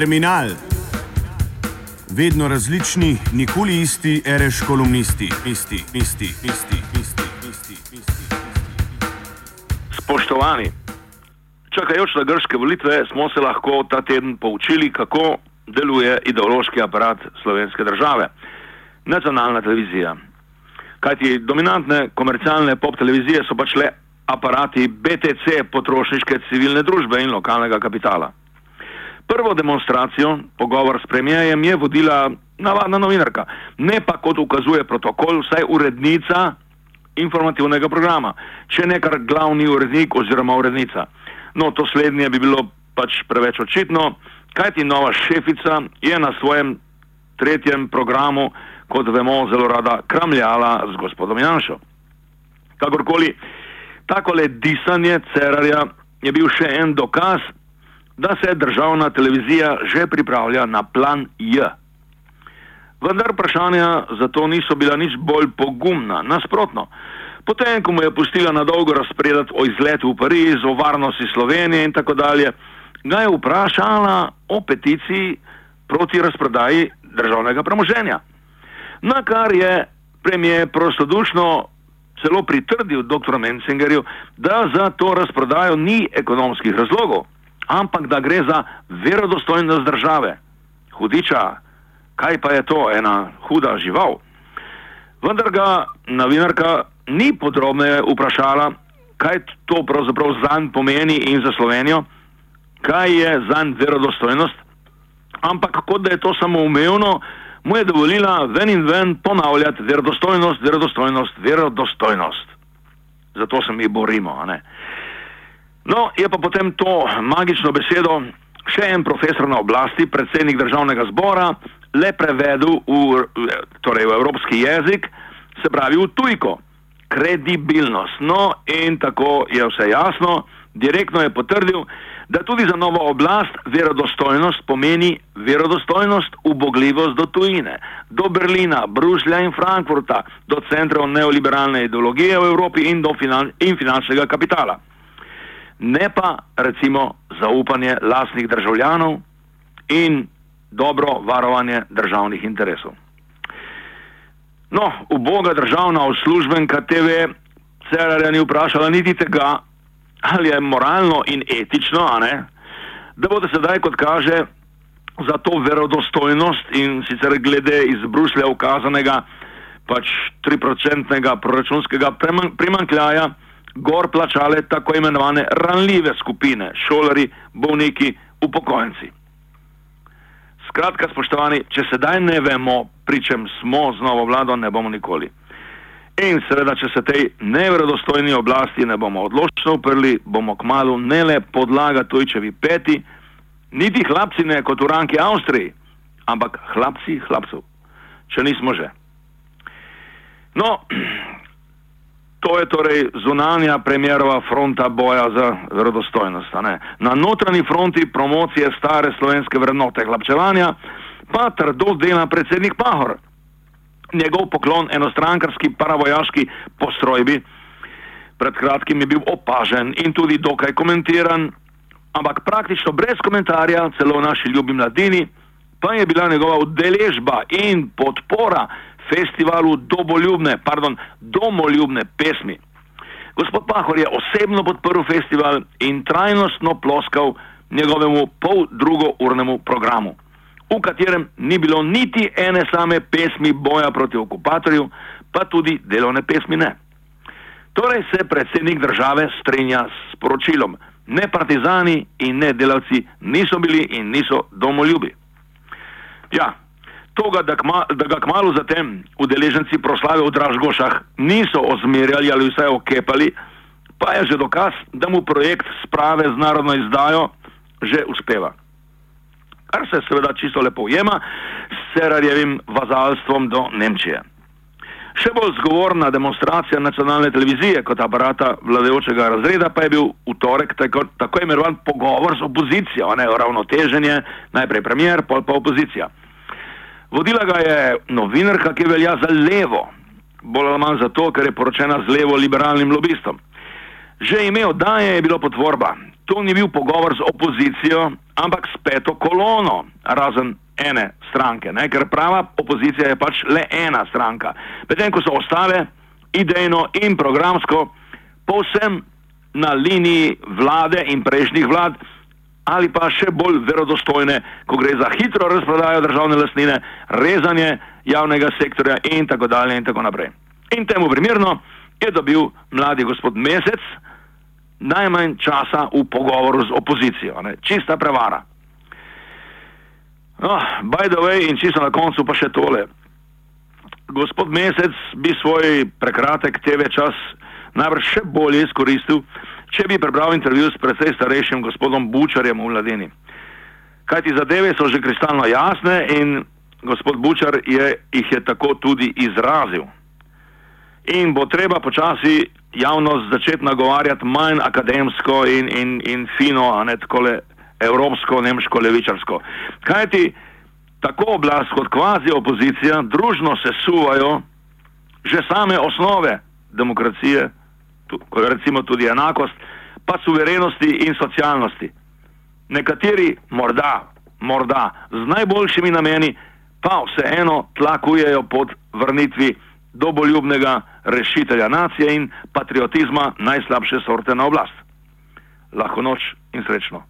Terminal. Vedno različni, nikoli isti, reš kolumnisti, isti, isti, isti, isti, isti, isti. Spoštovani, čakajoč na grške volitve smo se lahko ta teden poučili, kako deluje ideološki aparat slovenske države. Nacionalna televizija. Kajti dominantne komercialne pop televizije so pač le aparati BTC potrošniške civilne družbe in lokalnega kapitala. Prvo demonstracijo, pogovor s premijejem, je vodila navadna novinarka, ne pa kot ukazuje protokol, vsaj urednica informativnega programa, če ne kar glavni urednik oziroma urednica. No, to slednje bi bilo pač preveč očitno, kajti nova šefica je na svojem tretjem programu, kot vemo, zelo rada kramljala z gospodom Janšo. Kakorkoli, takole disanje Cerarja je bil še en dokaz, da se državna televizija že pripravlja na plan J. Vendar vprašanja zato niso bila nič bolj pogumna, nasprotno. Potem, ko mu je pustila na dolgo razpredati o izletu v Pariz, o varnosti Slovenije in tako dalje, ga je vprašala o peticiji proti razprodaji državnega premoženja. Na kar je premijer prostodušno celo pritrdil dr. Mencingerju, da za to razprodajo ni ekonomskih razlogov, ampak da gre za verodostojnost države. Hudiča, kaj pa je to, ena huda žival? Vendar ga novinarka ni podrobneje vprašala, kaj to pravzaprav zanj pomeni in za Slovenijo, kaj je zanj verodostojnost, ampak kot da je to samoumevno, mu je dovolila ven in ven ponavljati verodostojnost, verodostojnost, verodostojnost. Zato se mi borimo. No, je pa potem to magično besedo še en profesor na oblasti, predsednik državnega zbora, le prevedel v, torej v evropski jezik, se pravi v tujko. Kredibilnost. No, in tako je vse jasno. Direktno je potrdil, da tudi za novo oblast verodostojnost pomeni verodostojnost, ubogljivost do tujine, do Berlina, Bruslja in Frankfurta, do centrov neoliberalne ideologije v Evropi in do finan in finančnega kapitala. Ne pa recimo zaupanje lastnih državljanov in dobro varovanje državnih interesov. No, uboga državna uslužbenka TV Cerarja ni vprašala niti tega, ali je moralno in etično, ne, da bodo sedaj, kot kaže, za to verodostojnost in sicer glede iz Bruslja ukazanega pač 3-procentnega proračunskega primankljaja, gor plačale tako imenovane ranljive skupine, šolari, bolniki, upokojenci. Skratka, spoštovani, če sedaj ne vemo, pri čem smo z novo vlado, ne bomo nikoli. In seveda, če se tej neverodostojni oblasti ne bomo odločno uprli, bomo kmalo ne le podlaga tujčevi peti, niti hlapci ne kot v ranki Avstriji, ampak hlapci hlapcev, če nismo že. No, to je torej zunanja premjerova fronta boja za verodostojnost. Na notranji fronti promocije stare slovenske vrednote hlapčevanja pa trdo dela predsednik Pahor njegov poklon enostrankarski paravojaški postrojbi. Pred kratkim je bil opažen in tudi dokaj komentiran, ampak praktično brez komentarja, celo v naši ljubi mladini, pa je bila njegova udeležba in podpora festivalu domoljubne, pardon, domoljubne pesmi. Gospod Pahor je osebno podprl festival in trajnostno ploskal njegovemu pol drugo urnemu programu v katerem ni bilo niti ene same pesmi boja proti okupatorju, pa tudi delovne pesmi ne. Torej se predsednik države strinja s poročilom. Ne partizani in ne delavci niso bili in niso domoljubi. Ja, toga, da, kma, da ga kmalo zatem udeleženci proslave v Dražgošah niso ozmerjali ali vsaj okepali, pa je že dokaz, da mu projekt sprave z narodno izdajo že uspeva kar se seveda čisto lepo ujema s Cerarjevim vazalstvom do Nemčije. Še bolj zgovorna demonstracija nacionalne televizije kot aparata vladajočega razreda pa je bil v torek tako, tako imenovan pogovor z opozicijo, ne ravnoteženje, najprej premier, pol pa opozicija. Vodila ga je novinarka, ki velja za levo, bolj ali manj zato, ker je poročena z levo liberalnim lobistom. Že ime oddaje je bilo potvorba, to ni bil pogovor z opozicijo, ampak s peto kolono, razen ene stranke, ne? ker prava opozicija je pač le ena stranka. Medtem ko so ostale idejno in programsko povsem na liniji vlade in prejšnjih vlad, ali pa še bolj verodostojne, ko gre za hitro razprodajo državne lastnine, rezanje javnega sektorja in tako dalje in tako naprej. In temu primerno je dobil mladi gospod Mesec najmanj časa v pogovoru z opozicijo, ne? čista prevara. No, by the way, in čisto na koncu pa še tole. Gospod Mesec bi svoj prekratek TV čas najbrž še bolje izkoristil, če bi prebral intervju s precej starejšim gospodom Bučarjem v Mladini. Kaj ti zadeve so že kristalno jasne in gospod Bučar je, jih je tako tudi izrazil. In bo treba počasi javnost začeti nagovarjati manj akademsko in, in, in fino, a ne tako le evropsko, nemško, levičarsko. Kaj ti tako oblast kot kvazi opozicija družno se suvajo že same osnove demokracije, recimo tudi enakost, pa suverenosti in socialnosti. Nekateri morda, morda z najboljšimi nameni, pa vseeno tlakujejo pod vrnitvi doboljubnega rešitelja nacije in patriotizma najslabše sorte na oblast. Lahko noč in srečno.